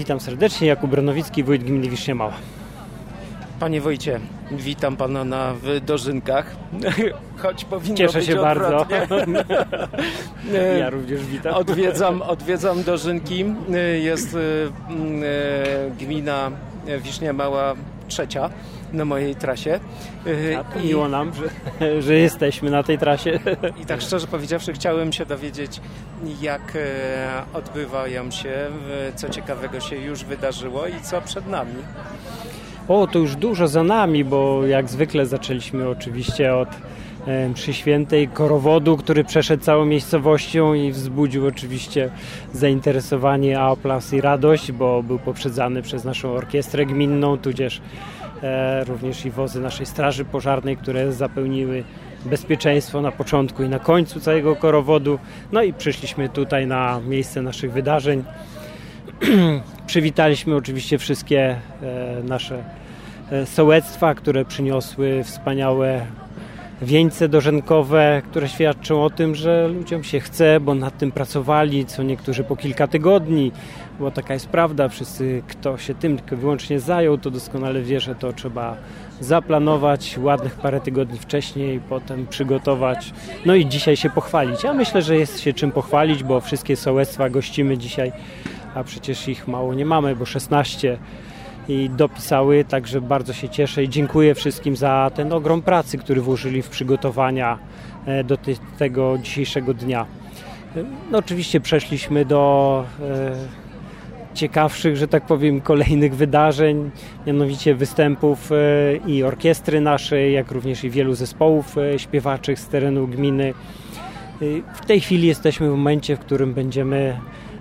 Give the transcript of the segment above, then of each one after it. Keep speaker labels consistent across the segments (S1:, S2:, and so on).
S1: Witam serdecznie, Jakub Bronowicki, wójt gminy Wisznia Mała.
S2: Panie Wojcie, witam Pana na w Dożynkach, choć powinno
S1: Cieszę się bardzo. Ja również witam.
S2: Odwiedzam, odwiedzam Dożynki. Jest mm, y, gmina Wisznia Mała trzecia na mojej trasie. Y,
S1: A to miło nam, że, że jesteśmy na tej trasie.
S2: I tak szczerze powiedziawszy, chciałem się dowiedzieć, jak e, odbywają się, co ciekawego się już wydarzyło i co przed nami.
S1: O, to już dużo za nami, bo jak zwykle zaczęliśmy oczywiście od e, mszy świętej korowodu, który przeszedł całą miejscowością i wzbudził oczywiście zainteresowanie, aplauz i radość, bo był poprzedzany przez naszą orkiestrę gminną, tudzież również i wozy naszej straży pożarnej, które zapełniły bezpieczeństwo na początku i na końcu całego korowodu. No i przyszliśmy tutaj na miejsce naszych wydarzeń. Przywitaliśmy oczywiście wszystkie e, nasze e, sołectwa, które przyniosły wspaniałe wieńce dożynkowe, które świadczą o tym, że ludziom się chce, bo nad tym pracowali, co niektórzy po kilka tygodni, bo taka jest prawda, wszyscy, kto się tym tylko wyłącznie zajął, to doskonale wie, że to trzeba zaplanować ładnych parę tygodni wcześniej, potem przygotować, no i dzisiaj się pochwalić. Ja myślę, że jest się czym pochwalić, bo wszystkie sołectwa gościmy dzisiaj, a przecież ich mało nie mamy, bo 16 i dopisały, także bardzo się cieszę i dziękuję wszystkim za ten ogrom pracy, który włożyli w przygotowania e, do tego dzisiejszego dnia. E, No, oczywiście przeszliśmy do e, ciekawszych, że tak powiem, kolejnych wydarzeń, mianowicie występów i orkiestry naszej, jak również i wielu zespołów śpiewaczych z terenu gminy. W tej chwili jesteśmy w momencie, w którym będziemy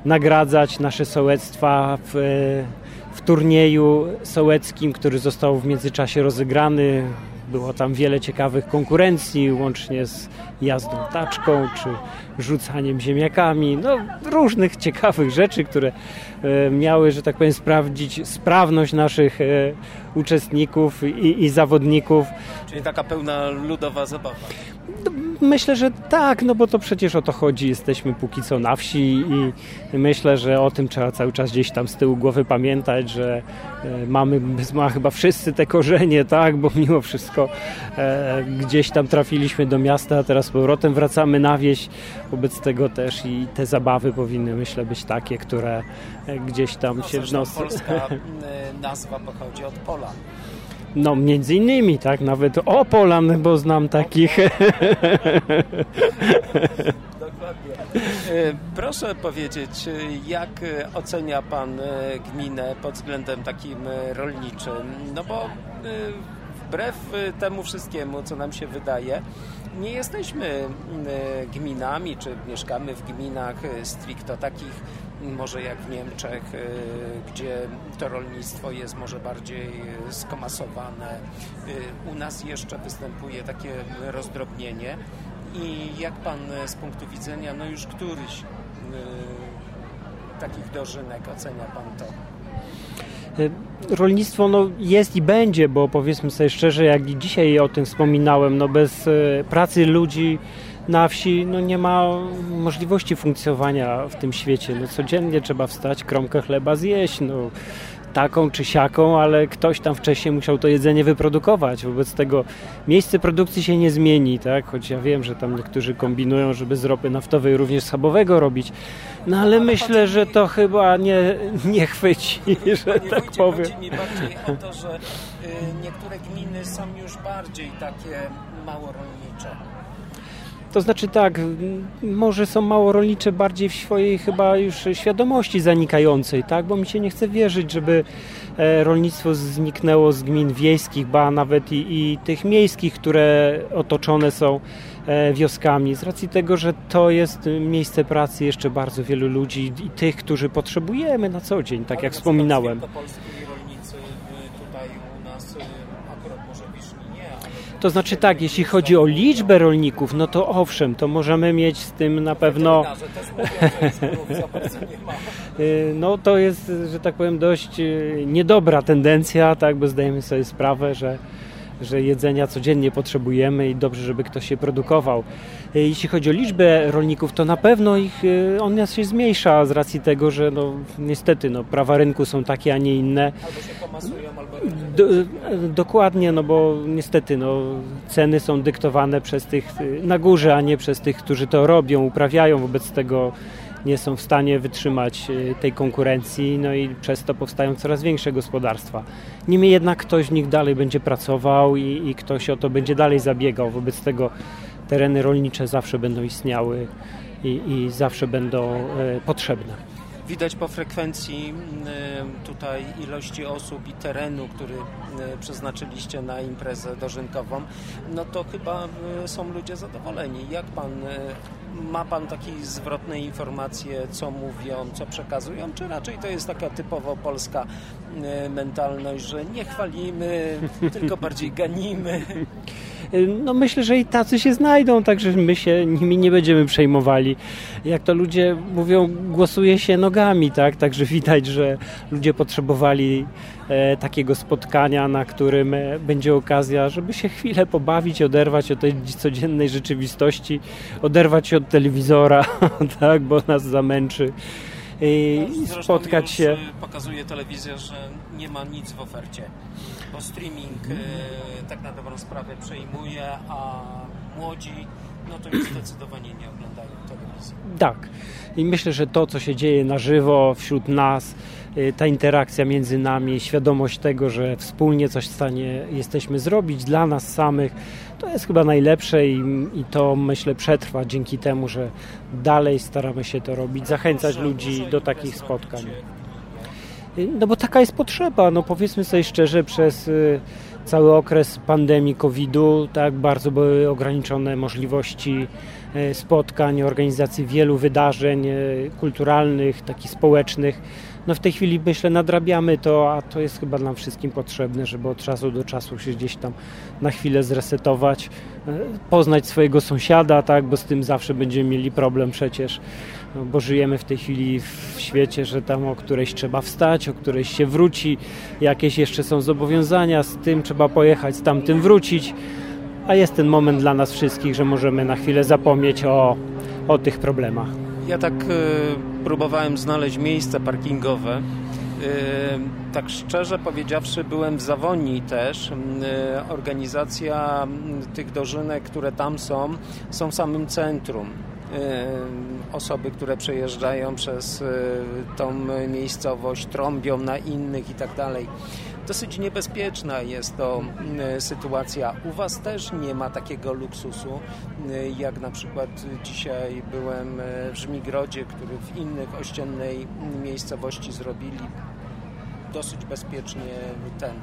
S1: nagradzać nasze sołectwa w, w turnieju sołeckim, który został w międzyczasie rozegrany. Było tam wiele ciekawych konkurencji, łącznie z jazdą taczką czy rzucaniem ziemniakami. No, różnych ciekawych rzeczy, które e, miały, że tak powiem, sprawdzić sprawność naszych e, uczestników i, i zawodników.
S2: Czyli taka pełna ludowa zabawa.
S1: Myślę, że tak, no bo to przecież o to chodzi. Jesteśmy póki co na wsi i myślę, że o tym trzeba cały czas gdzieś tam z tyłu głowy pamiętać, że e, mamy ma chyba wszyscy te korzenie, tak, bo mimo wszystko e, gdzieś tam trafiliśmy do miasta, a teraz z powrotem wracamy na wieś. Wobec tego też i te zabawy powinny, myślę, być takie, które e, gdzieś tam
S2: No,
S1: się wnoszą.
S2: polska y, nazwa pochodzi od pola.
S1: No, między innymi, tak, nawet Opolan, bo znam takich.
S2: E, Proszę powiedzieć, e, jak e, ocenia Pan gminę pod względem takim rolniczym? No bo wbrew temu wszystkiemu, co nam się wydaje, nie jesteśmy gminami, czy mieszkamy w gminach stricto takich, może jak w Niemczech, e, gdzie to rolnictwo jest może bardziej skomasowane. E, U nas jeszcze występuje takie rozdrobnienie. I jak pan z punktu widzenia, no już któryś e, takich dożynek ocenia pan to?
S1: Rolnictwo no, jest i będzie, bo powiedzmy sobie szczerze, jak i dzisiaj o tym wspominałem, no bez e, pracy ludzi na wsi no nie ma możliwości funkcjonowania w tym świecie. No, codziennie trzeba wstać, kromkę chleba zjeść, no, taką czy siaką, ale ktoś tam wcześniej musiał to jedzenie wyprodukować. Wobec tego miejsce produkcji się nie zmieni, tak? choć ja wiem, że tam niektórzy kombinują, żeby z ropy naftowej również schabowego robić. No ale myślę, że to chyba nie, nie chwyci, że tak powiem.
S2: chodzi mi bardziej o to, że y, niektóre gminy są już bardziej takie mało rolnicze.
S1: To znaczy tak, może są mało rolnicze bardziej w swojej chyba już świadomości zanikającej, tak? Bo mi się nie chce wierzyć, żeby e, rolnictwo zniknęło z gmin wiejskich, ba nawet i, i tych miejskich, które otoczone są e, wioskami. Z racji tego, że to jest miejsce pracy jeszcze bardzo wielu ludzi i tych, którzy potrzebujemy na co dzień, tak jak wspominałem.
S2: Wielkopolskiej rolnicy y, tutaj u nas, y, akurat może Wiszni nie.
S1: To znaczy tak, jeśli chodzi o liczbę rolników, no to owszem, to możemy mieć z tym na pewno... Y, No to jest, że tak powiem, dość y, niedobra tendencja, tak, bo zdajemy sobie sprawę, że że jedzenia codziennie potrzebujemy i dobrze, żeby ktoś się produkował. E, jeśli chodzi o liczbę rolników, to na pewno ich, e, ona się zmniejsza z racji tego, że no, niestety no, prawa rynku są takie, a nie inne.
S2: Albo się pomasują, albo...
S1: Do, dokładnie, no bo niestety no, ceny są dyktowane przez tych na górze, a nie przez tych, którzy to robią, uprawiają. Wobec tego nie są w stanie wytrzymać y, tej konkurencji, no i przez to powstają coraz większe gospodarstwa. Niemniej jednak ktoś w nich dalej będzie pracował i, i ktoś o to będzie dalej zabiegał. Wobec tego tereny rolnicze zawsze będą istniały i, i zawsze będą e, potrzebne.
S2: Widać po frekwencji tutaj ilości osób i terenu, który przeznaczyliście na imprezę dożynkową, no to chyba są ludzie zadowoleni. Jak pan, ma pan takie zwrotne informacje, co mówią, co przekazują, czy raczej to jest taka typowo polska mentalność, że nie chwalimy, tylko bardziej ganimy?
S1: No myślę, że i tacy się znajdą, także my się nimi nie będziemy przejmowali. Jak to ludzie mówią, głosuje się nogami, tak? Także widać, że ludzie potrzebowali e, takiego spotkania, na którym e, będzie okazja, żeby się chwilę pobawić, oderwać od tej codziennej rzeczywistości, oderwać się od telewizora, tak? Bo nas zamęczy i no, spotkać się.
S2: Pokazuje telewizja, że nie ma nic w ofercie, bo streaming e, tak na dobrą sprawę przejmuje, a młodzi no to już zdecydowanie nie oglądają telewizji.
S1: Tak. I myślę, że to, co się dzieje na żywo wśród nas, y, ta interakcja między nami, świadomość tego, że wspólnie coś w stanie jesteśmy zrobić dla nas samych, to jest chyba najlepsze i, i to myślę przetrwa dzięki temu, że dalej staramy się to robić, zachęcać ludzi do takich spotkań. Y, no bo taka jest potrzeba, no powiedzmy sobie szczerze, przez y, cały okres pandemii COVID-u, tak, bardzo były ograniczone możliwości spotkań, organizacji wielu wydarzeń kulturalnych, takich społecznych. No w tej chwili myślę nadrabiamy to, a to jest chyba nam wszystkim potrzebne, żeby od czasu do czasu się gdzieś tam na chwilę zresetować, e, poznać swojego sąsiada, tak, bo z tym zawsze będziemy mieli problem przecież no, bo żyjemy w tej chwili w świecie, że tam o którejś trzeba wstać, o którejś się wróci, jakieś jeszcze są zobowiązania, z tym trzeba pojechać, z tamtym wrócić, a jest ten moment dla nas wszystkich, że możemy na chwilę zapomnieć o, o tych problemach.
S2: Ja tak y, próbowałem znaleźć miejsce parkingowe. Y, tak szczerze powiedziawszy, byłem w Zawoni też. Y, organizacja tych dożynek, które tam są, są w samym centrum osoby, które przejeżdżają przez tą miejscowość, trąbią na innych i tak dalej. Dosyć niebezpieczna jest to sytuacja. U Was też nie ma takiego luksusu, jak na przykład dzisiaj byłem w Żmigrodzie, który w innych ościennej miejscowości zrobili dosyć bezpiecznie ten.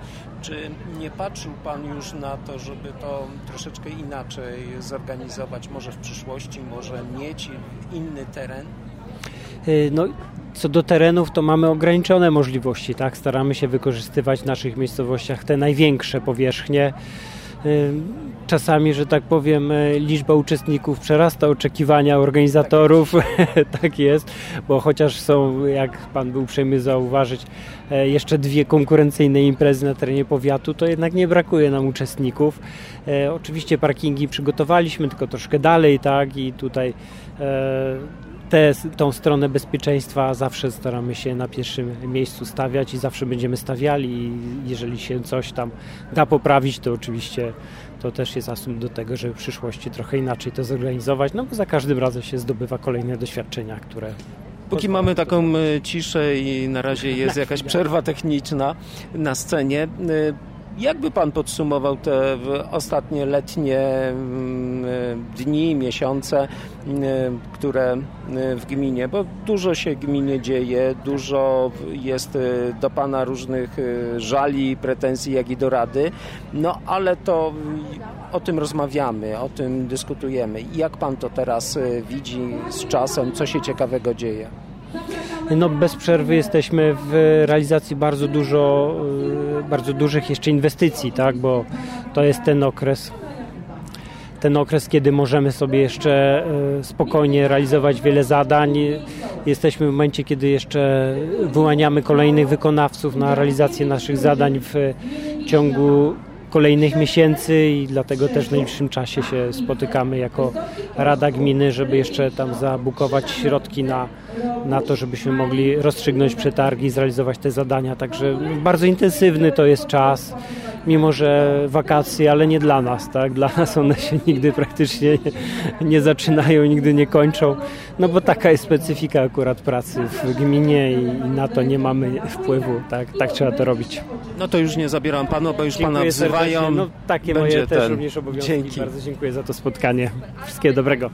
S2: Czy nie patrzył Pan już na to, żeby to troszeczkę inaczej zorganizować, może w przyszłości, może mieć inny teren?
S1: Y, no, co do terenów, to mamy ograniczone możliwości, tak? Staramy się wykorzystywać w naszych miejscowościach te największe powierzchnie Y, czasami, że tak powiem, y, liczba uczestników przerasta oczekiwania organizatorów. tak jest, bo chociaż są, jak Pan był uprzejmy zauważyć, e, jeszcze dwie konkurencyjne imprezy na terenie powiatu, to jednak nie brakuje nam uczestników. Oczywiście parkingi przygotowaliśmy, tylko troszkę dalej, tak, i tutaj e, tę tą stronę bezpieczeństwa zawsze staramy się na pierwszym miejscu stawiać i zawsze będziemy stawiali i jeżeli się coś tam da poprawić, to oczywiście to też jest asum do tego, żeby w przyszłości trochę inaczej to zorganizować, no bo za każdym razem się zdobywa kolejne doświadczenia, które
S2: Póki mamy taką e, ciszę i na razie jest jakaś przerwa techniczna na scenie, e, Jakby Pan podsumował te ostatnie letnie mm, dni, miesiące, mm, które mm, w gminie, bo dużo się gminie dzieje, dużo jest y, do Pana różnych y, żali, pretensji, jak i do Rady, no ale to o tym rozmawiamy, o tym dyskutujemy. Jak Pan to teraz y, widzi z czasem, co się ciekawego dzieje?
S1: No bez przerwy jesteśmy w realizacji bardzo dużo, y, bardzo dużych jeszcze inwestycji, tak, bo to jest ten okres, ten okres, kiedy możemy sobie jeszcze y, spokojnie realizować wiele zadań. Jesteśmy w momencie, kiedy jeszcze wyłaniamy kolejnych wykonawców na realizację naszych zadań w ciągu kolejnych miesięcy i dlatego też w najbliższym czasie się spotykamy jako Rada Gminy, żeby jeszcze tam zabukować środki na, na to, żebyśmy mogli rozstrzygnąć przetargi, zrealizować te zadania. Także bardzo intensywny to jest czas mimo że wakacje, ale nie dla nas, tak? Dla nas one się nigdy praktycznie nie, zaczynają, nigdy nie kończą, no bo taka jest specyfika akurat pracy w gminie i, na to nie mamy wpływu, tak? Tak trzeba to robić.
S2: No to już nie zabieram panu, bo już
S1: Dziękuję
S2: pana wzywają.
S1: No takie moje też
S2: ten.
S1: również obowiązki.
S2: Dzięki.
S1: Bardzo dziękuję za to spotkanie. Wszystkiego dobrego.